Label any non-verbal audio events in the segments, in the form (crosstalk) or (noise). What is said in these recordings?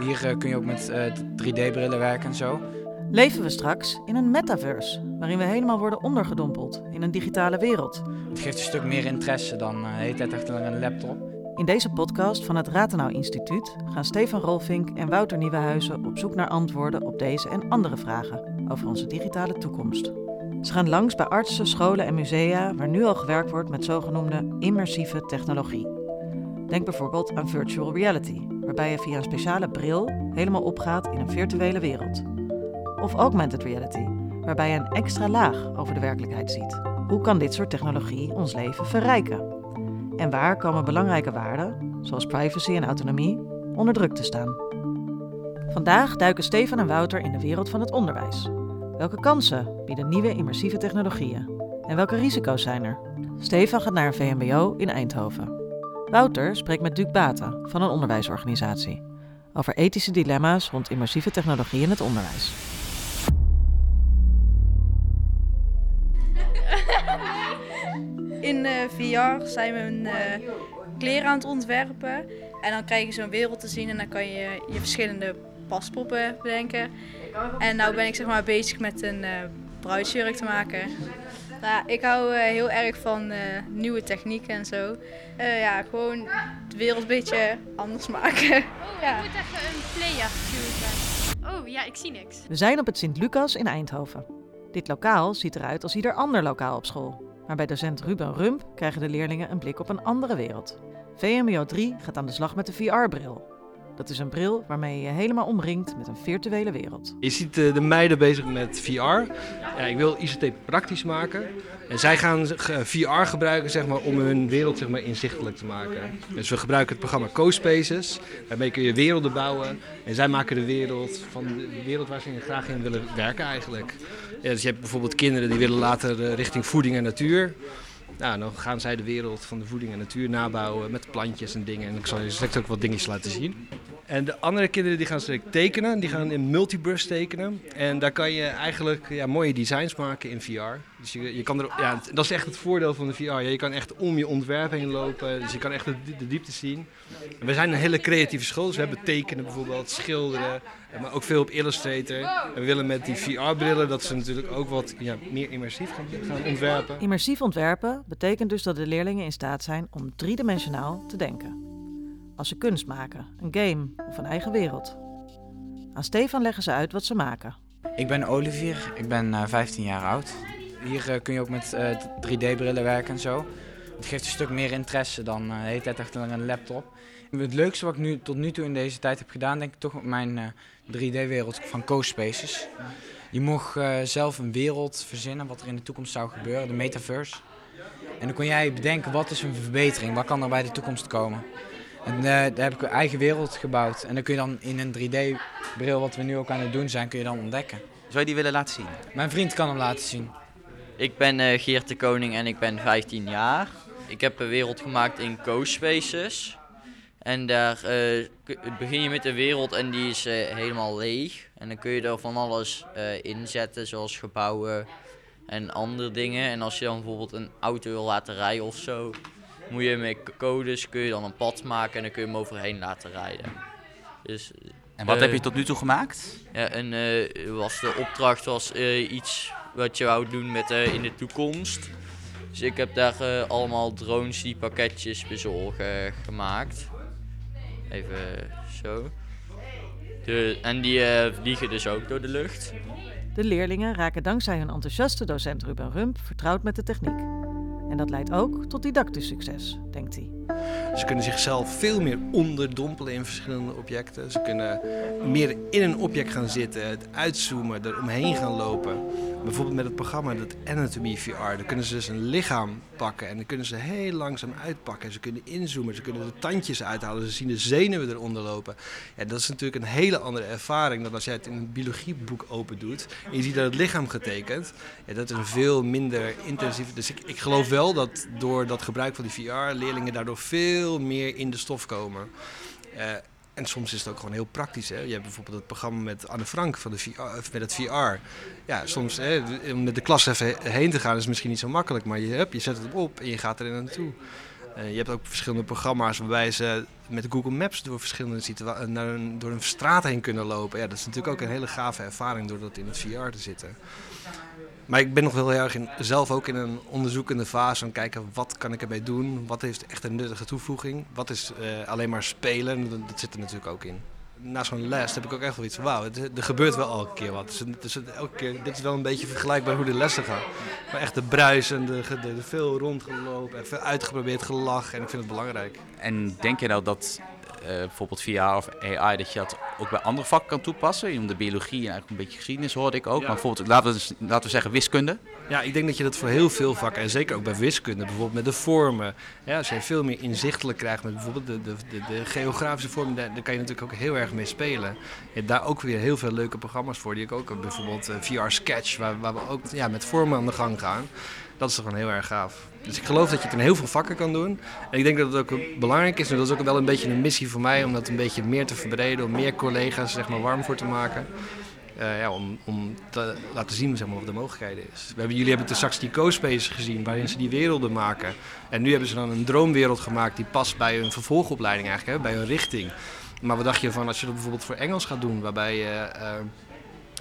Hier eh, kun je ook met 3D-brillen werken en zo. Leven we straks in een metaverse, waarin we helemaal worden ondergedompeld in een digitale wereld? Het geeft een stuk meer interesse dan de hele tijd achter een laptop. In deze podcast van het Ratenau Instituut gaan Stefan Rolfink en Wouter Nieuwenhuizen op zoek naar antwoorden op deze en andere vragen over onze digitale toekomst. Ze gaan langs bij artsen, scholen en musea waar nu al gewerkt wordt met zogenoemde immersieve technologie. Denk bijvoorbeeld aan virtual reality, waarbij je via een speciale bril helemaal opgaat in een virtuele wereld. Of augmented reality, waarbij je een extra laag over de werkelijkheid ziet. Hoe kan dit soort technologie ons leven verrijken? En waar komen belangrijke waarden, zoals privacy en autonomie, onder druk te staan? Vandaag duiken Stefan en Wouter in de wereld van het onderwijs. Welke kansen bieden nieuwe immersieve technologieën? En welke risico's zijn er? Stefan gaat naar een VMBO in Eindhoven. Wouter spreekt met Duke Bata van een onderwijsorganisatie over ethische dilemma's rond immersieve technologie in het onderwijs. In uh, eh, VR zijn we een uh, kleren aan het ontwerpen. En dan krijg je zo'n wereld te zien en dan kan je je verschillende paspoppen bedenken. En nu ben ik zeg maar bezig met een uh, bruidsjurk te maken. Nou, ik hou uh, heel erg van uh, nieuwe technieken en zo. Uh, ja, gewoon de wereld een beetje anders maken. (laughs) Oh, ja. ik moet even een player zoeken. Oh ja, ik zie niks. We zijn op het Sint-Lucas in Eindhoven. Dit lokaal ziet eruit als ieder ander lokaal op school. Maar bij docent Ruben Rump krijgen de leerlingen een blik op een andere wereld. VMBO 3 gaat aan de slag met de VR-bril. Dat is een bril waarmee je helemaal omringt met een virtuele wereld. Je ziet eh, de meiden bezig met VR. Ja, ik wil ICT praktisch maken. En zij gaan VR gebruiken zeg maar, om hun wereld zeg maar, inzichtelijk te maken. Dus we gebruiken het programma CoSpaces. Daarmee kun je werelden bouwen. En zij maken de wereld van de wereld waar ze graag in willen werken eigenlijk. Dus je hebt bijvoorbeeld kinderen die willen later eh, richting voeding en natuur. Nou, dan gaan zij de wereld van de voeding en natuur nabouwen met plantjes en dingen. En ik zal je straks ook wat dingetjes laten zien. En de andere kinderen die gaan straks tekenen, die gaan in multibrush tekenen. En daar kan je eigenlijk ja, mooie designs maken in VR. Dus je, je kan er, ja, dat is echt het voordeel van de VR. Ja, je kan echt om je ontwerp heen lopen, dus je kan echt de, de diepte zien. En we zijn een hele creatieve school, dus we hebben tekenen bijvoorbeeld, schilderen, maar ook veel op Illustrator. En we willen met die VR-brillen dat ze natuurlijk ook wat ja, meer immersief gaan, gaan ontwerpen. Immersief ontwerpen betekent dus dat de leerlingen in staat zijn om driedimensionaal te denken als ze kunst maken, een game of een eigen wereld. Aan Stefan leggen ze uit wat ze maken. Ik ben Olivier, ik ben uh, eh, 15 jaar oud. Hier uh, kun je ook met uh, eh, 3D-brillen werken en zo. Het geeft een stuk meer interesse dan de hele tijd achter een laptop. Het leukste wat ik nu, tot nu toe in deze tijd heb gedaan, denk ik toch mijn 3D-wereld van CoSpaces. Je mocht zelf een wereld verzinnen wat er in de toekomst zou gebeuren, de metaverse. En dan kon jij bedenken wat is een verbetering, wat kan er bij de toekomst komen. En uh, daar heb ik een eigen wereld gebouwd. En dan kun je dan in een 3D-bril, wat we nu ook aan het doen zijn, kun je dan ontdekken. Zou je die willen laten zien? Mijn vriend kan hem laten zien. Ik ben uh, Geert de Koning en ik ben 15 jaar. Ik heb een wereld gemaakt in CoSpaces. En daar uh, begin je met een wereld en die is helemaal leeg. En dan kun je er van alles inzetten, zoals gebouwen en andere dingen. En als je dan bijvoorbeeld een auto wil laten rijden of zo, moet je met codes kun je dan een pad maken en dan kun je hem overheen laten rijden. Dus, en wat heb je tot nu toe gemaakt? Ja, en uh, was de opdracht was uh, iets wat je wou doen met uh, in de toekomst. Dus ik heb daar allemaal drones die pakketjes bezorgen gemaakt. Even zo. En die vliegen dus ook door de lucht. De leerlingen raken dankzij hun enthousiaste docent Ruben Rump vertrouwd met de techniek. En dat leidt ook tot didactisch succes, denkt hij. Ze kunnen zichzelf veel meer onderdompelen in verschillende objecten. Ze kunnen meer in een object gaan zitten, het uitzoomen, er omheen gaan lopen. Bijvoorbeeld met het programma, dat Anatomy VR, dan kunnen ze dus een lichaam pakken en dan kunnen ze heel langzaam uitpakken. Ze kunnen inzoomen, ze kunnen de tandjes uithalen, ze zien de zenuwen eronder lopen. Ja, dat is natuurlijk een hele andere ervaring dan als jij het in een biologieboek open doet en je ziet dat het lichaam getekend. Ja, dat is een veel minder intensief. Dus ik, ik geloof wel dat door dat gebruik van die VR leerlingen daardoor veel meer in de stof komen. Uh, en soms is het ook gewoon heel praktisch. Hè? Je hebt bijvoorbeeld het programma met Anne Frank van de VR, met het VR. Ja, soms hè, om met de klas even heen te gaan is misschien niet zo makkelijk. Maar je, hebt, je zet het op en je gaat er naartoe. Eh, je hebt ook verschillende programma's waarbij ze met Google Maps door verschillende eh, naar door een straat heen kunnen lopen. Ja, dat is natuurlijk ook een hele gave ervaring door dat in het VR te zitten. Maar ik ben nog heel erg in, zelf ook in een onderzoekende fase aan kijken wat kan ik ermee doen. Wat heeft echt een nuttige toevoeging? Wat is eh, alleen maar spelen? Dat, zit er natuurlijk ook in. Na zo'n les heb ik ook echt wel iets van wauw, er gebeurt wel elke keer wat. Dus, dus elke keer, dit is wel een beetje vergelijkbaar hoe de lessen gaan. Maar echt de bruis en de, veel rondgelopen en veel uitgeprobeerd gelach en ik vind het belangrijk. En denk je nou dat bijvoorbeeld VR of AI, dat je dat ook bij andere vakken kan toepassen? Je noemde biologie en eigenlijk een beetje geschiedenis hoorde ik ook. Ja. Maar bijvoorbeeld, laten we, laten we zeggen wiskunde. Ja, ik denk dat je dat voor heel veel vakken, en zeker ook bij wiskunde, bijvoorbeeld met de vormen. Ja, als je veel meer inzichtelijk krijgt met bijvoorbeeld de, de, de, de geografische vormen, daar, daar kan je natuurlijk ook heel erg mee spelen. Je hebt daar ook weer heel veel leuke programma's voor, die ik ook heb. Bijvoorbeeld eh, VR Sketch, waar, waar we ook ja, met vormen aan de gang gaan. Dat is gewoon heel erg gaaf. Dus ik geloof dat je het in heel veel vakken kan doen. En ik denk dat het ook belangrijk is, en dat is ook wel een beetje een missie voor mij, om dat een beetje meer te verbreden, om meer collega's zeg maar, warm voor te maken. Eh, ja, om, om te laten zien zeg maar, wat de mogelijkheden is. We hebben, jullie hebben die co-spaces gezien waarin ze die werelden maken. En nu hebben ze dan een droomwereld gemaakt die past bij hun vervolgopleiding eigenlijk, hè, bij hun richting. Maar wat dacht je van als je dat bijvoorbeeld voor Engels gaat doen, waarbij je eh,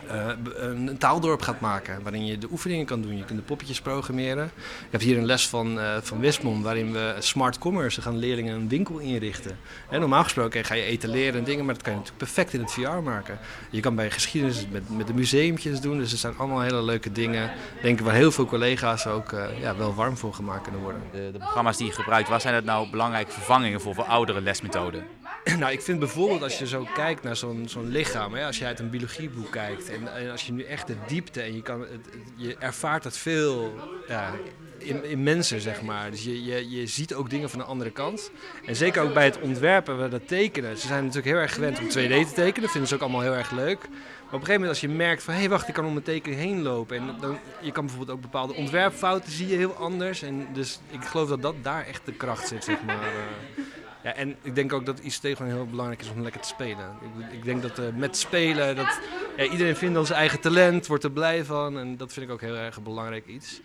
eh, een taaldorp gaat maken, waarin je de oefeningen kan doen. Je kunt de poppetjes programmeren. Je hebt hier een les van, eh van Wismom, waarin we smart commerce, gaan leerlingen een winkel inrichten. En normaal gesproken ga je etaleren en dingen, maar dat kan je natuurlijk perfect in het VR maken. Je kan bij geschiedenis met, met de museumpjes doen, dus er zijn allemaal hele leuke dingen. Denk ik waar heel veel collega's ook eh, ja, wel warm voor gemaakt kunnen worden. De, de programma's die je gebruikt, waar zijn dat nou belangrijke vervangingen voor, voor oudere lesmethoden? (clears throat) Nou, ik vind bijvoorbeeld als je zo kijkt naar zo'n zo'n lichaam, hè, als je uit een biologieboek kijkt en, als je nu echt de diepte en je, kan, het- je ervaart dat veel ja, in, in mensen, zeg maar. Dus je, je, je ziet ook dingen van de andere kant. En zeker ook bij het ontwerpen, bij dat tekenen. Ze zijn natuurlijk heel erg gewend om 2D te tekenen, dat vinden ze ook allemaal heel erg leuk. Maar op een gegeven moment als je merkt van, hé hey, wacht, ik kan om mijn tekening heen lopen. En dan, je kan bijvoorbeeld ook bepaalde ontwerpfouten zie je heel anders. En dus ik geloof dat dat daar echt de kracht zit, zeg maar. eh. Ja, en ik denk ook dat ICT gewoon heel belangrijk is om lekker te spelen. Ik, ik denk dat eh, met spelen, dat, ja, iedereen vindt dan zijn eigen talent, wordt er blij van. En dat vind ik ook heel erg een belangrijk iets.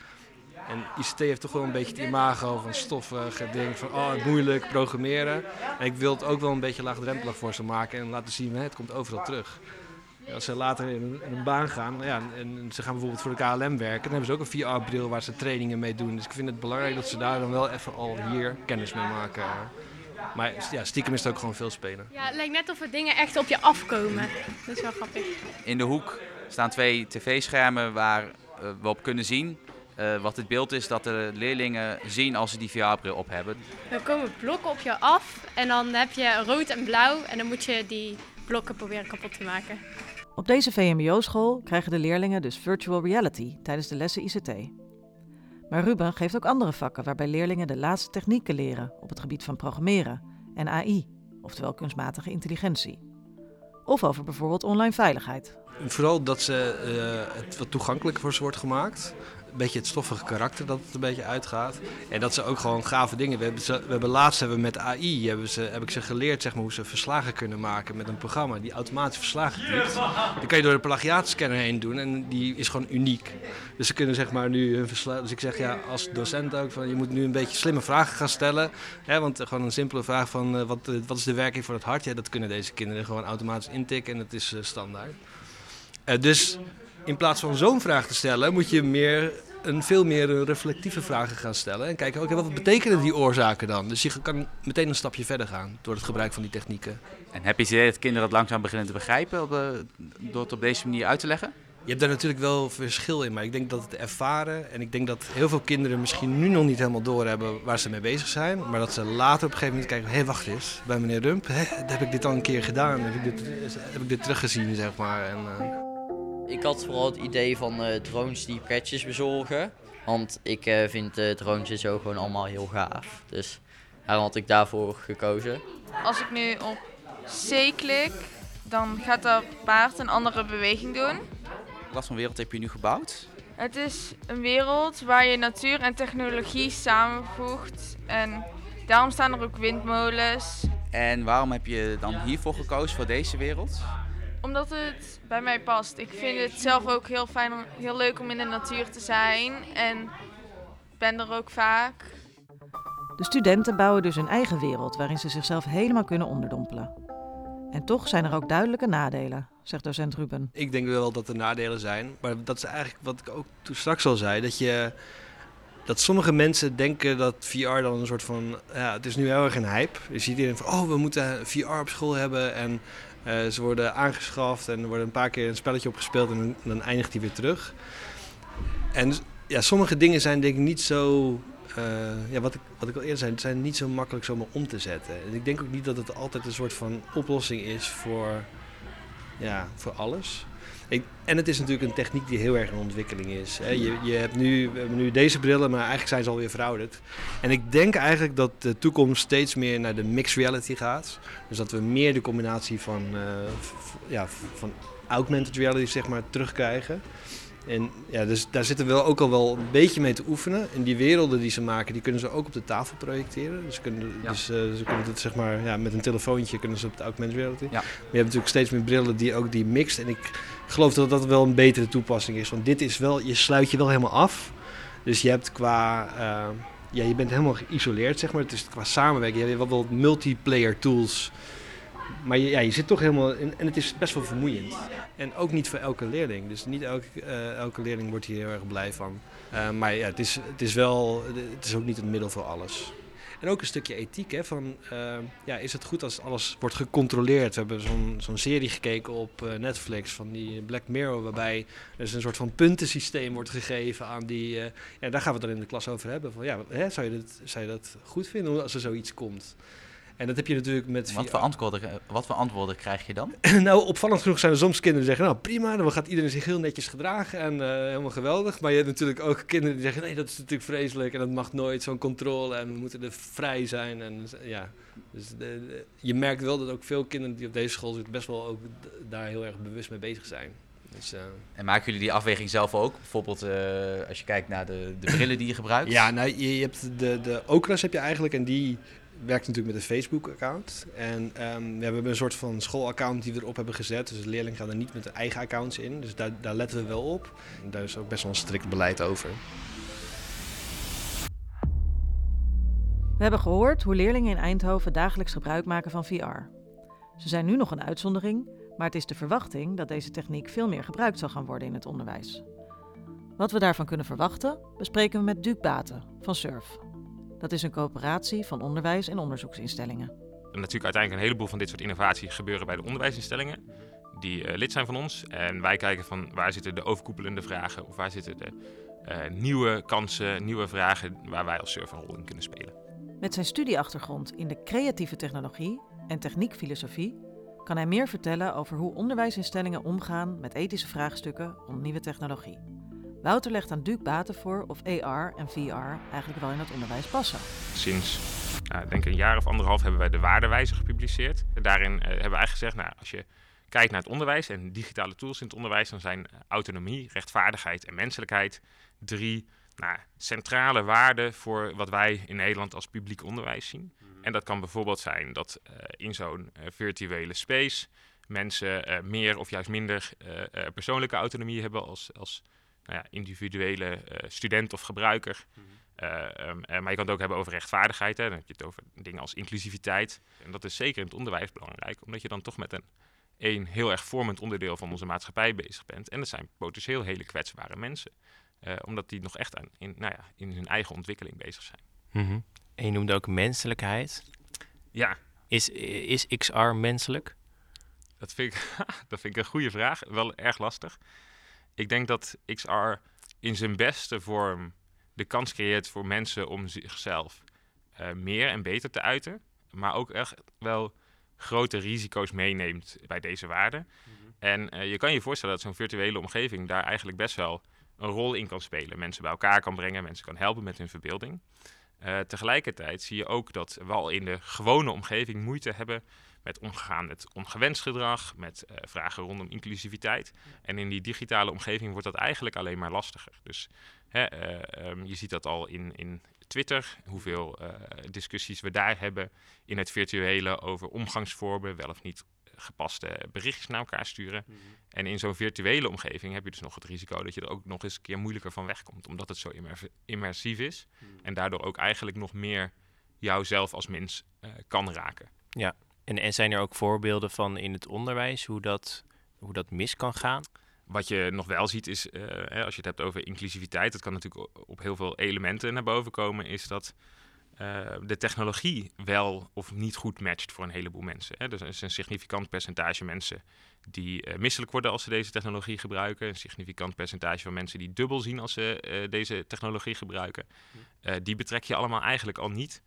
En ICT heeft toch wel een beetje het imago van stoffig, ding van oh, moeilijk programmeren. En ik wil het ook wel een beetje laagdrempelig voor ze maken en laten zien, het komt overal terug. Ja, Als ze later in een, een baan gaan ja, en ze gaan bijvoorbeeld voor de KLM werken, dan hebben ze ook een VR-bril waar ze trainingen mee doen. Dus ik vind het belangrijk dat ze daar dan wel even al hier kennis mee maken. Maar ja, stiekem is het ook gewoon veel spelen. Ja, het lijkt net of er dingen echt op je afkomen. Dat is wel grappig. In de hoek staan twee tv-schermen waar eh, we op kunnen zien eh, wat het beeld is dat de leerlingen zien als ze die VR-bril op hebben. Er komen blokken op je af en dan heb je rood en blauw en dan moet je die blokken proberen kapot te maken. Op deze VMBO-school krijgen de leerlingen dus virtual reality tijdens de lessen ICT. Maar Ruben geeft ook andere vakken waarbij leerlingen de laatste technieken leren op het gebied van programmeren en AI, oftewel kunstmatige intelligentie. Of over bijvoorbeeld online veiligheid. Vooral dat ze, eh, het wat toegankelijker voor ze wordt gemaakt. Beetje het stoffige karakter dat het een beetje uitgaat. En dat ze ook gewoon gave dingen. We hebben, we hebben laatst hebben we met AI hebben ze, heb ik ze geleerd zeg maar, hoe ze verslagen kunnen maken met een programma die automatisch verslagen typt. Die kan je door de plagiaatscanner heen doen en die is gewoon uniek. Dus ze kunnen zeg maar nu hun verslag. Dus ik zeg ja, als docent ook van je moet nu een beetje slimme vragen gaan stellen. Hè, want gewoon een simpele vraag van eh, wat, eh, wat is de werking voor het hart? Ja, dat kunnen deze kinderen gewoon automatisch intikken en het is eh, standaard. Dus in plaats van zo'n vraag te stellen, moet je meer een veel meer eh, reflectieve vragen gaan stellen. En kijken, oké, wat betekenen die oorzaken dan? Dus je kan meteen een stapje verder gaan door het gebruik van die technieken. En heb je het idee dat kinderen het langzaam beginnen te begrijpen op, eh, door het op deze manier uit te leggen? Je hebt daar natuurlijk wel verschil in, maar ik denk dat het ervaren en ik denk dat heel veel kinderen misschien nu nog niet helemaal doorhebben waar ze mee bezig zijn, maar dat ze later op een gegeven moment kijken, hé hey, wacht eens, bij meneer Rump, hè, heb ik dit al een keer gedaan, heb ik dit, heb ik dit teruggezien, zeg maar. En, eh, Ik had vooral het idee van eh, drones die pakketjes bezorgen. Want ik eh, vind eh, drones en zo gewoon allemaal heel gaaf. Dus daarom had ik daarvoor gekozen. Als ik nu op C klik, dan gaat dat paard een andere beweging doen. Wat voor wereld heb je nu gebouwd? Het is een wereld waar je natuur en technologie samenvoegt. En daarom staan er ook windmolens. En waarom heb je dan hiervoor gekozen, voor deze wereld? Omdat het bij mij past. Ik vind het zelf ook heel fijn, om- heel leuk om in de natuur te zijn. En ben er ook vaak. De studenten bouwen dus hun eigen wereld waarin ze zichzelf helemaal kunnen onderdompelen. En toch zijn er ook duidelijke nadelen, zegt docent Ruben. Ik denk wel dat er nadelen zijn, maar dat is eigenlijk wat ik ook toen straks al zei, dat je dat sommige mensen denken dat VR dan een soort van, ja, het is nu heel erg een hype. Je ziet iedereen van, oh, we moeten VR op school hebben en ze worden aangeschaft en er wordt een paar keer een spelletje opgespeeld en dan, eindigt hij weer terug. En ja, sommige dingen zijn denk ik niet zo uh, ja, wat, ik, wat ik al eerder zei, het zijn niet zo makkelijk zomaar om te zetten. En ik denk ook niet dat het altijd een soort van oplossing is voor, ja, voor alles. Ik, en het is natuurlijk een techniek die heel erg in ontwikkeling is. Hè. Je, je hebt nu, we hebben nu deze brillen, maar eigenlijk zijn ze alweer verouderd. En ik denk eigenlijk dat de toekomst steeds meer naar de mixed reality gaat. Dus dat we meer de combinatie van, uh, ja, van augmented reality zeg maar, terugkrijgen. En ja, dus daar zitten we ook al wel een beetje mee te oefenen. En die werelden die ze maken, die kunnen ze ook op de tafel projecteren. Dus, kunnen, dus uh, ze kunnen het zeg maar ja, met een telefoontje kunnen ze op de augmented reality. Ja. Maar je hebt natuurlijk steeds meer brillen die ook die mixt. En ik geloof dat dat wel een betere toepassing is. Want dit is wel, je sluit je wel helemaal af. Dus je hebt qua, uh, ja, je bent helemaal geïsoleerd zeg maar. Het is qua samenwerking. Je hebt wel wat multiplayer tools maar je, ja, je zit toch helemaal in, en het is best wel vermoeiend. En ook niet voor elke leerling. Dus niet elke, uh, elke leerling wordt hier heel erg blij van. Uh, maar ja, het is, het is wel, het is ook niet het middel voor alles. En ook een stukje ethiek. Hè, van, uh, ja, is het goed als alles wordt gecontroleerd? We hebben zo'n serie gekeken op Netflix van die Black Mirror, waarbij er een soort van puntensysteem wordt gegeven aan die. Uh, ja, daar gaan we het dan in de klas over hebben. Van, ja, hè, zou, je dat, zou je dat goed vinden als er zoiets komt? En dat heb je natuurlijk met... Wat, voor antwoorden, wat voor antwoorden krijg je dan? (clears throat) nou, opvallend genoeg zijn er soms kinderen die zeggen... nou, prima, dan gaat iedereen zich heel netjes gedragen en uh, helemaal geweldig. Maar je hebt natuurlijk ook kinderen die zeggen... nee, dat is natuurlijk vreselijk en dat mag nooit, zo'n controle... en we moeten er vrij zijn. En, ja. Dus de, de, je merkt wel dat ook veel kinderen die op deze school zitten... best wel ook daar heel erg bewust mee bezig zijn. Dus, uh... En maken jullie die afweging zelf ook? Bijvoorbeeld uh, als je kijkt naar de, de brillen die je gebruikt? Ja, nou, je, je hebt de, de Oculus heb je eigenlijk en die werkt natuurlijk met een Facebook-account. En um, we hebben een soort van schoolaccount die we erop hebben gezet. Dus de leerling gaat er niet met eigen accounts in. Dus daar, daar letten we wel op. Daar is ook best wel een strikt beleid over. We hebben gehoord hoe leerlingen in Eindhoven dagelijks gebruik maken van VR. Ze zijn nu nog een uitzondering, maar het is de verwachting dat deze techniek veel meer gebruikt zal gaan worden in het onderwijs. Wat we daarvan kunnen verwachten, bespreken we met Duke Baten van SURF. Dat is een coöperatie van onderwijs- en onderzoeksinstellingen. En natuurlijk uiteindelijk een heleboel van dit soort innovaties gebeuren bij de onderwijsinstellingen die uh, lid zijn van ons. En wij kijken van waar zitten de overkoepelende vragen of waar zitten de uh, nieuwe kansen, nieuwe vragen waar wij als server een rol in kunnen spelen. Met zijn studieachtergrond in de creatieve technologie en techniekfilosofie kan hij meer vertellen over hoe onderwijsinstellingen omgaan met ethische vraagstukken rond nieuwe technologie. Wouter legt aan Duke Baten voor of AR en VR eigenlijk wel in het onderwijs passen. Sinds nou, denk een jaar of anderhalf hebben wij de waardewijzer gepubliceerd. Daarin uh, hebben we eigenlijk gezegd, nou, als je kijkt naar het onderwijs en digitale tools in het onderwijs, dan zijn eh, autonomie, rechtvaardigheid en menselijkheid drie nou, centrale waarden voor wat wij in Nederland als publiek onderwijs zien. Mm -hmm. En dat kan bijvoorbeeld zijn dat uh, in zo'n uh, virtuele space mensen uh, meer of juist minder persoonlijke autonomie hebben als, als nou ja, individuele student of gebruiker. Mm -hmm. um, maar je kan het ook hebben over rechtvaardigheid. Hè. Dan heb je het over dingen als inclusiviteit. En dat is zeker in het onderwijs belangrijk, omdat je dan toch met een een heel erg vormend onderdeel van onze maatschappij bezig bent. En dat zijn potentieel hele kwetsbare mensen. Uh, omdat die nog echt aan, in, nou ja, in hun eigen ontwikkeling bezig zijn. Mm -hmm. En je noemde ook menselijkheid. Ja. Is, is XR menselijk? Dat vind, ik, (laughs) dat vind ik een goede vraag. Wel erg lastig. Ik denk dat XR in zijn beste vorm de kans creëert voor mensen om zichzelf uh, meer en beter te uiten. Maar ook echt wel grote risico's meeneemt bij deze waarden. Mm -hmm. En uh, je kan je voorstellen dat zo'n virtuele omgeving daar eigenlijk best wel een rol in kan spelen. Mensen bij elkaar kan brengen, mensen kan helpen met hun verbeelding. Uh, tegelijkertijd zie je ook dat we al in de gewone omgeving moeite hebben met omgaan met ongewenst gedrag, met uh, vragen rondom inclusiviteit. En in die digitale omgeving wordt dat eigenlijk alleen maar lastiger. Dus hè, uh, um, je ziet dat al in, in Twitter, hoeveel discussies we daar hebben in het virtuele over omgangsvormen, wel of niet gepaste berichtjes naar elkaar sturen. Mm -hmm. En in zo'n virtuele omgeving heb je dus nog het risico dat je er ook nog eens een keer moeilijker van wegkomt, omdat het zo immer immersief is. Mm -hmm. En daardoor ook eigenlijk nog meer jou zelf als mens eh, kan raken. Ja, en, en zijn er ook voorbeelden van in het onderwijs hoe dat, hoe dat mis kan gaan? Wat je nog wel ziet is, eh, hè, als je het hebt over inclusiviteit, dat kan natuurlijk op heel veel elementen naar boven komen, is dat eh, de technologie wel of niet goed matcht voor een heleboel mensen. Hè. Dus er is een significant percentage mensen die eh, misselijk worden als ze deze technologie gebruiken. Een significant percentage van mensen die dubbel zien als ze deze technologie gebruiken. Eh, die betrek je allemaal eigenlijk al niet.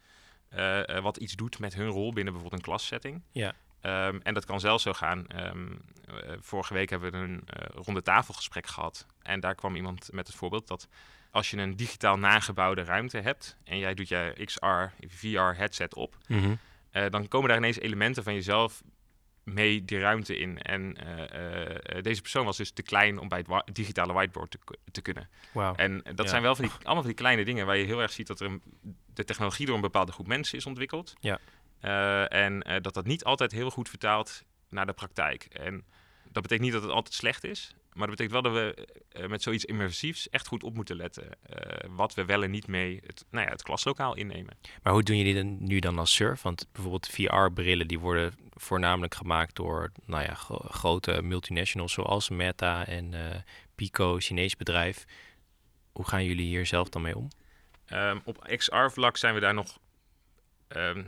Eh, eh, wat iets doet met hun rol binnen bijvoorbeeld een klassetting. Ja. Ehm, en dat kan zelfs zo gaan. ehm, eh, vorige week hebben we een eh ronde tafelgesprek gehad. En daar kwam iemand met het voorbeeld dat als je een digitaal nagebouwde ruimte hebt en jij doet je XR, VR headset op, Mhm. dan komen daar ineens elementen van jezelf mee die ruimte in. En deze persoon was dus te klein om bij het wa- digitale whiteboard te, ku- te kunnen. Wauw. En dat Ja. zijn wel van die, (laughs) allemaal van die kleine dingen waar je heel erg ziet dat er een, de technologie door een bepaalde groep mensen is ontwikkeld. Ja. Eh, en eh, dat dat niet altijd heel goed vertaalt naar de praktijk. En dat betekent niet dat het altijd slecht is. Maar dat betekent wel dat we eh, met zoiets immersiefs echt goed op moeten letten. wat we wel en niet mee het, nou ja, het klaslokaal innemen. Maar hoe doen jullie dat nu dan als surf? Want bijvoorbeeld VR-brillen die worden voornamelijk gemaakt door nou ja, gro- grote multinationals zoals Meta en Pico, Chinees bedrijf. Hoe gaan jullie hier zelf dan mee om? Ehm, op XR-vlak zijn we daar nog ehm,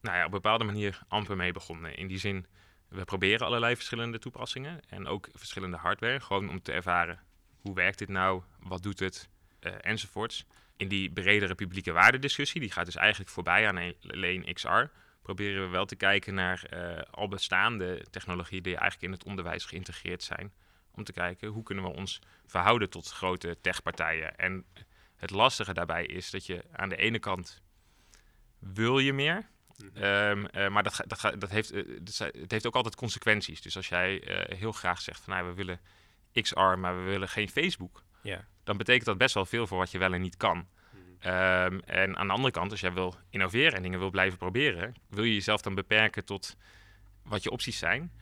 nou ja, op bepaalde manier amper mee begonnen. In die zin, we proberen allerlei verschillende toepassingen en ook verschillende hardware. Gewoon om te ervaren, hoe werkt dit nou, wat doet het, eh, enzovoorts. In die bredere publieke waardediscussie, die gaat dus eigenlijk voorbij aan een- alleen XR, proberen we wel te kijken naar eh, al bestaande technologieën die eigenlijk in het onderwijs geïntegreerd zijn. Om te kijken, hoe kunnen we ons verhouden tot grote techpartijen. En het lastige daarbij is dat je aan de ene kant wil je meer, Ehm, eh, maar dat, dat, dat heeft, eh, dat het heeft ook altijd consequenties. Dus als jij eh, heel graag zegt van nou, we willen XR, maar we willen geen Facebook, Ja. dan betekent dat best wel veel voor wat je wel en niet kan. Ehm, en aan de andere kant, als jij wil innoveren en dingen wil blijven proberen, wil je jezelf dan beperken tot wat je opties zijn.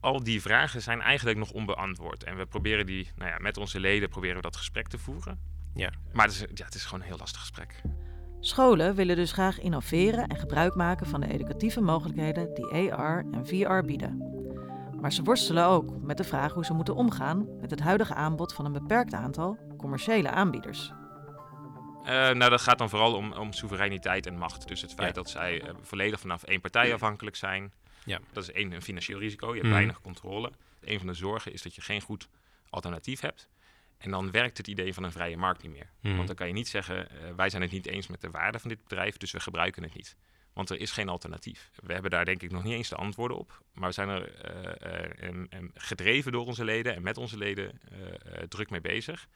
Al die vragen zijn eigenlijk nog onbeantwoord. En we proberen die, nou ja, met onze leden proberen we dat gesprek te voeren. Ja. Maar het is, ja, het is gewoon een heel lastig gesprek. Scholen willen dus graag innoveren en gebruik maken van de educatieve mogelijkheden die AR en VR bieden. Maar ze worstelen ook met de vraag hoe ze moeten omgaan met het huidige aanbod van een beperkt aantal commerciële aanbieders. Eh, nou, dat gaat dan vooral om, om soevereiniteit en macht. Dus het feit Ja. dat zij eh, volledig vanaf één partij afhankelijk zijn. Ja. Dat is één, een financieel risico. Je hebt Mhm. weinig controle. Een van de zorgen is dat je geen goed alternatief hebt. En dan werkt het idee van een vrije markt niet meer. Mhm. Want dan kan je niet zeggen, eh, wij zijn het niet eens met de waarde van dit bedrijf, dus we gebruiken het niet. Want er is geen alternatief. We hebben daar denk ik nog niet eens de antwoorden op. Maar we zijn er eh, gedreven door onze leden en met onze leden eh, druk mee bezig.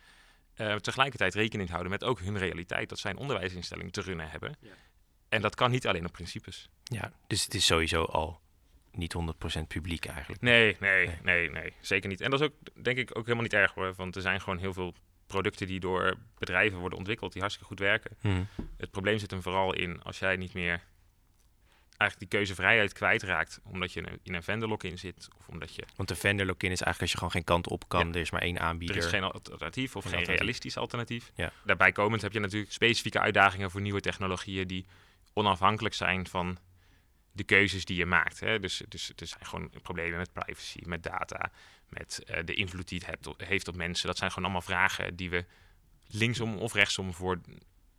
Tegelijkertijd rekening houden met ook hun realiteit. Dat zij een onderwijsinstelling te runnen hebben. En dat kan niet alleen op principes. Ja, dus het is sowieso al niet 100% publiek eigenlijk. Nee, nee, nee, nee, zeker niet. En dat is ook, denk ik, ook helemaal niet erg hoor. Want er zijn gewoon heel veel producten die door bedrijven worden ontwikkeld die hartstikke goed werken. Mhm. Het probleem zit hem vooral in als jij niet meer eigenlijk die keuzevrijheid kwijtraakt. Omdat je in een- in een vendor lock-in zit. Of omdat je Want de vendor lock-in is eigenlijk als je gewoon geen kant op kan. Ja. Er is maar één aanbieder. Er is geen alternatief of Geen geen, alternatief. realistisch alternatief. Ja. Daarbij komend heb je natuurlijk specifieke uitdagingen voor nieuwe technologieën die onafhankelijk zijn van de keuzes die je maakt. Hè. Dus, dus er zijn gewoon problemen met privacy, met data, met eh, de invloed die het hebt, heeft op mensen. Dat zijn gewoon allemaal vragen die we linksom of rechtsom voor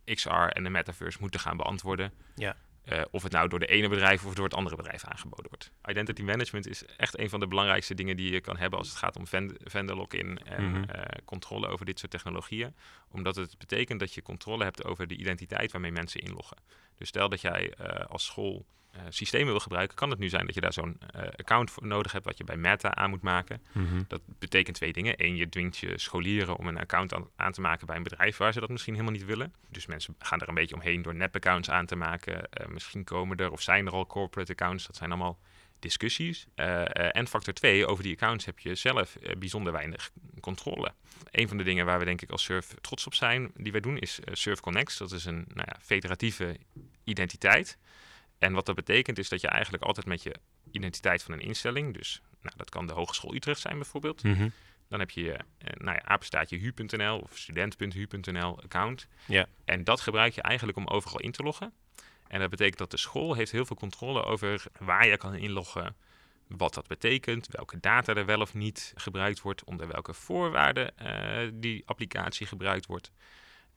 XR en de metaverse moeten gaan beantwoorden. Ja. Eh, of het nou door de ene bedrijf of door het andere bedrijf aangeboden wordt. Identity management is echt een van de belangrijkste dingen die je kan hebben als het gaat om vend- vendor lock-in en Mhm. eh, controle over dit soort technologieën. Omdat het betekent dat je controle hebt over de identiteit waarmee mensen inloggen. Dus stel dat jij als school eh, systemen wil gebruiken, kan het nu zijn dat je daar zo'n eh, account voor nodig hebt wat je bij Meta aan moet maken. Mhm. Dat betekent twee dingen. Eén, je dwingt je scholieren om een account aan, aan te maken bij een bedrijf waar ze dat misschien helemaal niet willen. Dus mensen gaan er een beetje omheen door nep-accounts aan te maken. Eh, misschien komen er of zijn er al corporate accounts. Dat zijn allemaal discussies. En factor 2, over die accounts heb je zelf bijzonder weinig controle. Een van de dingen waar we denk ik als Surf trots op zijn, die wij doen, is Surf Connects. Dat is een nou ja, federatieve identiteit. En wat dat betekent is dat je eigenlijk altijd met je identiteit van een instelling, dus nou, dat kan de Hogeschool Utrecht zijn bijvoorbeeld, Mhm. dan heb je je eh, nou ja, apenstaatje hu.nl of student.hu.nl account. Ja. En dat gebruik je eigenlijk om overal in te loggen. En dat betekent dat de school heeft heel veel controle over waar je kan inloggen, wat dat betekent, welke data er wel of niet gebruikt wordt, onder welke voorwaarden eh, die applicatie gebruikt wordt.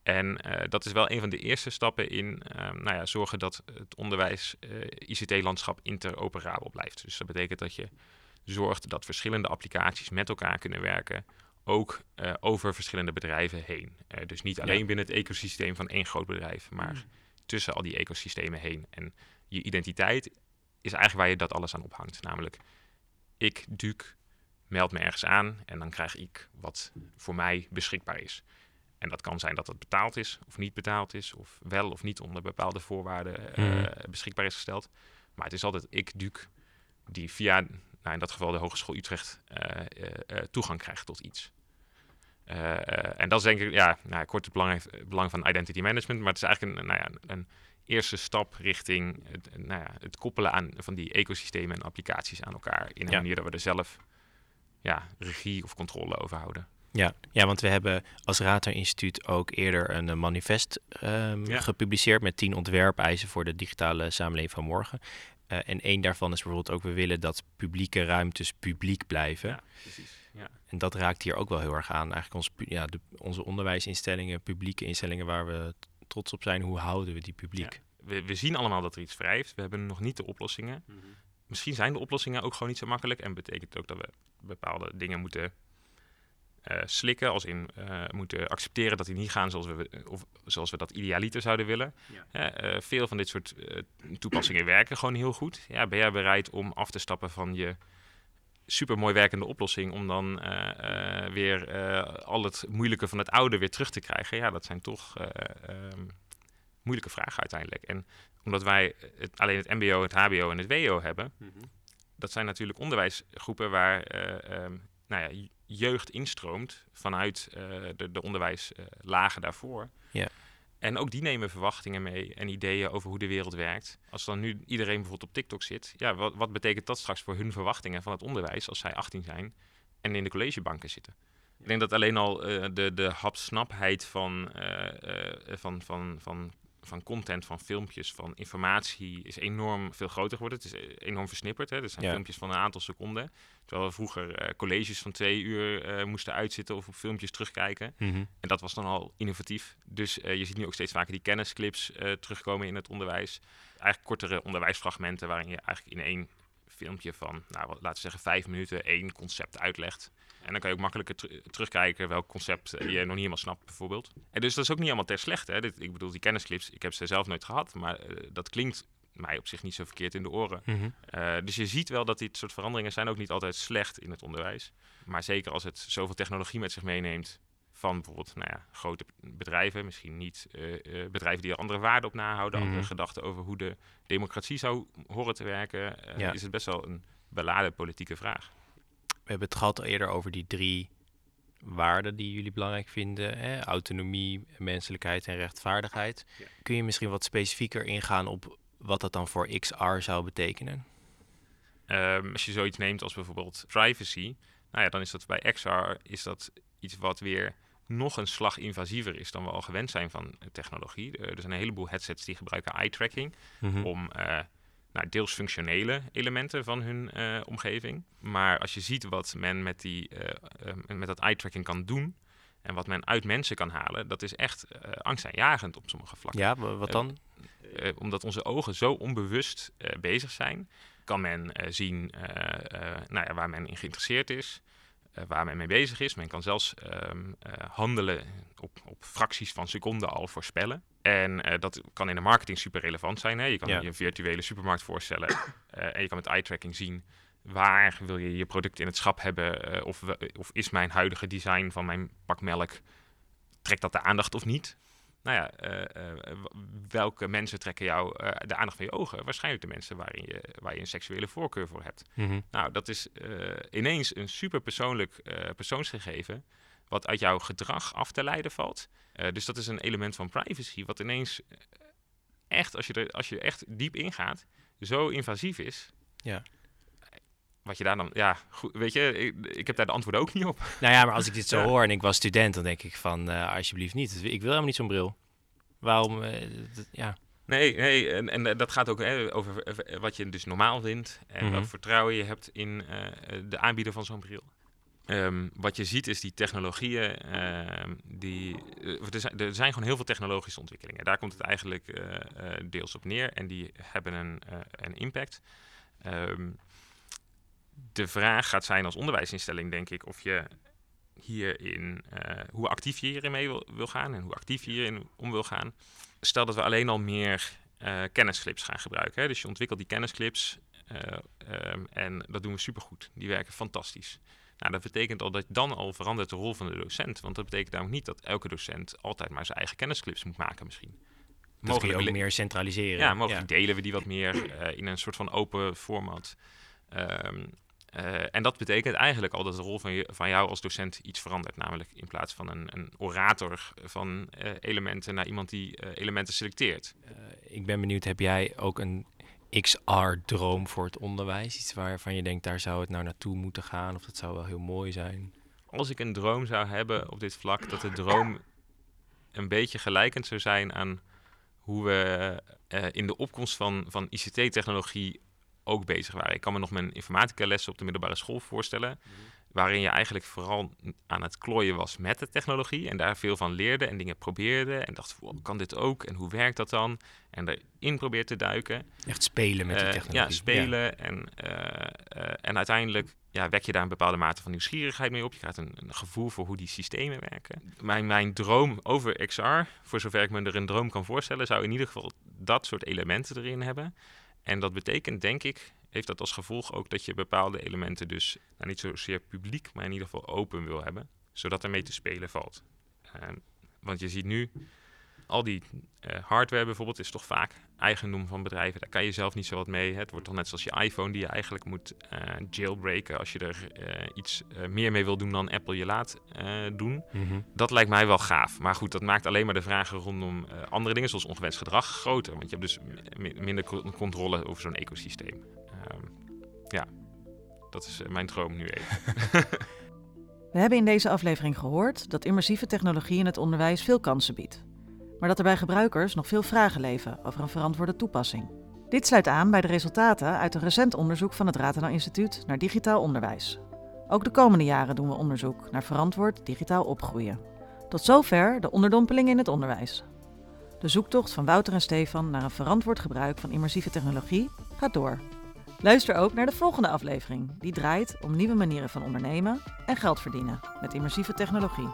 En eh, dat is wel een van de eerste stappen in ehm, nou ja, zorgen dat het onderwijs eh, interoperabel blijft. Dus dat betekent dat je zorgt dat verschillende applicaties met elkaar kunnen werken, ook eh, over verschillende bedrijven heen. Dus niet alleen Ja. binnen het ecosysteem van één groot bedrijf, maar tussen al die ecosystemen heen. En je identiteit is eigenlijk waar je dat alles aan ophangt. Namelijk, ik, Duc, meld me ergens aan en dan krijg ik wat voor mij beschikbaar is. En dat kan zijn dat het betaald is of niet betaald is, of wel of niet onder bepaalde voorwaarden eh, Mhm. beschikbaar is gesteld. Maar het is altijd ik, Duc, die via, nou in dat geval de Hogeschool Utrecht, eh, eh, toegang krijgt tot iets. En dat is denk ik, ja, nou, kort het belang, het belang van identity management, maar het is eigenlijk een, nou ja, een eerste stap richting het, nou ja, het koppelen aan, van die ecosystemen en applicaties aan elkaar in een Ja. manier dat we er zelf ja, regie of controle over houden. Ja, ja, want we hebben als Rater Instituut ook eerder een eh, manifest ehm, Ja. gepubliceerd met tien ontwerpeisen voor de digitale samenleving van morgen. Eh, en één daarvan is bijvoorbeeld ook, we willen dat publieke ruimtes publiek blijven. Ja, precies. Ja. En dat raakt hier ook wel heel erg aan. Eigenlijk ons, ja, de, onze onderwijsinstellingen, publieke instellingen waar we trots op zijn, hoe houden we die publiek? We, we zien allemaal dat er iets wrijft. We hebben nog niet de oplossingen. Misschien zijn de oplossingen ook gewoon niet zo makkelijk. En betekent ook dat we bepaalde dingen moeten eh, slikken. Als in eh, moeten accepteren dat die niet gaan zoals we, of zoals we dat idealiter zouden willen. Eh, veel van dit soort toepassingen werken gewoon heel goed. Ja, ben jij bereid om af te stappen van je supermooi werkende oplossing om dan weer al het moeilijke van het oude weer terug te krijgen? Ja, dat zijn toch eh, ehm, moeilijke vragen uiteindelijk. En omdat wij het, alleen het MBO, het HBO en het WO hebben, dat zijn natuurlijk onderwijsgroepen waar eh, ehm, nou ja, jeugd instroomt vanuit eh, de, de onderwijslagen daarvoor. Ja. En ook die nemen verwachtingen mee en ideeën over hoe de wereld werkt. Als dan nu iedereen bijvoorbeeld op TikTok zit, ja, wat, wat betekent dat straks voor hun verwachtingen van het onderwijs als zij 18 zijn en in de collegebanken zitten? Ik denk dat alleen al eh, de, de hapsnapheid van, eh, van, van, van, van content, van filmpjes, van informatie is enorm veel groter geworden. Het is eh, enorm versnipperd. Hè? Er zijn Ja. filmpjes van een aantal seconden. Terwijl we vroeger eh, colleges van twee uur eh, moesten uitzitten of op filmpjes terugkijken. Mhm. En dat was dan al innovatief. Dus je ziet nu ook steeds vaker die kennisclips terugkomen in het onderwijs. Eigenlijk kortere onderwijsfragmenten waarin je eigenlijk in één filmpje van, nou, laten we zeggen, vijf minuten één concept uitlegt. En dan kan je ook makkelijker teru- terugkijken welk concept je nog niet helemaal snapt, bijvoorbeeld. En dus dat is ook niet allemaal ter slechte. Hè? Dit, ik bedoel, die kennisclips, ik heb ze zelf nooit gehad, maar eh, dat klinkt mij op zich niet zo verkeerd in de oren. Mhm. Eh, dus je ziet wel dat dit soort veranderingen zijn ook niet altijd slecht in het onderwijs. Maar zeker als het zoveel technologie met zich meeneemt van bijvoorbeeld nou ja, grote bedrijven, misschien niet eh, eh, bedrijven die er andere waarden op nahouden, Mhm. andere gedachten over hoe de democratie zou horen te werken, eh, Ja. is het best wel een beladen politieke vraag. We hebben het gehad eerder over die drie waarden die jullie belangrijk vinden. Hè? Autonomie, menselijkheid en rechtvaardigheid. Kun je misschien wat specifieker ingaan op wat dat dan voor XR zou betekenen? Ehm, als je zoiets neemt als bijvoorbeeld privacy, nou ja, dan is dat bij XR is dat iets wat weer nog een slag invasiever is dan we al gewend zijn van eh, technologie. Eh, er zijn een heleboel headsets die gebruiken eye tracking Mhm. om eh, nou, deels functionele elementen van hun omgeving. Maar als je ziet wat men met, die, eh, eh, met dat eye tracking kan doen en wat men uit mensen kan halen, dat is echt eh, angstaanjagend op sommige vlakken. Ja, wa- wat dan? omdat onze ogen zo onbewust bezig zijn, kan men zien nou ja, waar men in geïnteresseerd is, eh, waar men mee bezig is. Men kan zelfs ehm, eh, handelen op, op fracties van seconden al voorspellen. En eh, dat kan in de marketing super relevant zijn. Hè? Je kan Ja. je een virtuele supermarkt voorstellen (coughs) en je kan met eye tracking zien waar wil je je product in het schap hebben of, we- of is mijn huidige design van mijn pak melk, trekt dat de aandacht of niet? Nou ja, eh, eh, welke mensen trekken jou eh, de aandacht van je ogen? Waarschijnlijk de mensen waarin je, waar je een seksuele voorkeur voor hebt. Mhm. Nou, dat is ineens een super persoonlijk persoonsgegeven, wat uit jouw gedrag af te leiden valt. Dus dat is een element van privacy, wat ineens echt, als je, er, als je er echt diep ingaat, zo invasief is. Ja. Wat je daar dan, ja, goed, weet je, ik, ik heb daar de antwoorden ook niet op. (laughs) Nou ja, maar als ik dit zo (laughs) Ja. hoor en ik was student, dan denk ik van, eh, alsjeblieft niet. Ik wil helemaal niet zo'n bril. Waarom? eh, ja. Nee, nee en, en eh, dat gaat ook hè, over wat je dus normaal vindt en Mhm. wat vertrouwen je hebt in de aanbieder van zo'n bril. Ehm, wat je ziet is die technologieën, ehm, die, er, zijn, er zijn gewoon heel veel technologische ontwikkelingen. Daar komt het eigenlijk deels op neer en die hebben een, een impact. Ehm, de vraag gaat zijn als onderwijsinstelling, denk ik, of je hierin, eh, hoe actief je hierin mee wil, wil gaan en hoe actief je hierin om wil gaan. Stel dat we alleen al meer eh, kennisclips gaan gebruiken. Hè? Dus je ontwikkelt die kennisclips eh, ehm, en dat doen we supergoed. Die werken fantastisch. Nou, dat betekent al dat dan al verandert de rol van de docent. Want dat betekent namelijk niet dat elke docent altijd maar zijn eigen kennisclips moet maken misschien. Dat kun je ook meer centraliseren. Ja, mogelijk delen we die wat meer in een soort van open format. Ehm, eh, en dat betekent eigenlijk al dat de rol van, je, van jou als docent iets verandert. Namelijk in plaats van een, een orator van eh, elementen naar iemand die eh, elementen selecteert. Ik ben benieuwd, heb jij ook een XR-droom voor het onderwijs? Iets waarvan je denkt, daar zou het nou naartoe moeten gaan? Of dat zou wel heel mooi zijn? Als ik een droom zou hebben op dit vlak, dat de droom een beetje gelijkend zou zijn aan hoe we in de opkomst van, van ICT-technologie ook bezig waren. Ik kan me nog mijn informatica-lessen op de middelbare school voorstellen, waarin je eigenlijk vooral aan het klooien was met de technologie en daar veel van leerde en dingen probeerde en dacht, wow, kan dit ook en hoe werkt dat dan? En erin probeert te duiken. Echt spelen met die Eh, technologie. Ja, spelen. En, eh, eh, en uiteindelijk ja, wek je daar een bepaalde mate van nieuwsgierigheid mee op. Je krijgt een, een gevoel voor hoe die systemen werken. Mijn, mijn droom over XR, voor zover ik me er een droom kan voorstellen, zou in ieder geval dat soort elementen erin hebben. En dat betekent, denk ik, heeft dat als gevolg ook dat je bepaalde elementen dus nou, niet zozeer publiek, maar in ieder geval open wil hebben. Zodat er mee te spelen valt. Ehm, want je ziet nu, al die eh, hardware bijvoorbeeld is toch vaak eigendom van bedrijven. Daar kan je zelf niet zo wat mee. Het wordt toch net zoals je iPhone die je eigenlijk moet eh, jailbreken als je er eh, iets eh, meer mee wil doen dan Apple je laat eh, doen. Mhm. Dat lijkt mij wel gaaf. Maar goed, dat maakt alleen maar de vragen rondom eh, andere dingen zoals ongewenst gedrag groter. Want je hebt dus mi- minder co- controle over zo'n ecosysteem. Ehm, ja, dat is mijn droom nu even. (laughs) We hebben in deze aflevering gehoord dat immersieve technologie in het onderwijs veel kansen biedt. Maar dat er bij gebruikers nog veel vragen leven over een verantwoorde toepassing. Dit sluit aan bij de resultaten uit een recent onderzoek van het Ratenau Instituut naar digitaal onderwijs. Ook de komende jaren doen we onderzoek naar verantwoord digitaal opgroeien. Tot zover de onderdompeling in het onderwijs. De zoektocht van Wouter en Stefan naar een verantwoord gebruik van immersieve technologie gaat door. Luister ook naar de volgende aflevering, die draait om nieuwe manieren van ondernemen en geld verdienen met immersieve technologie.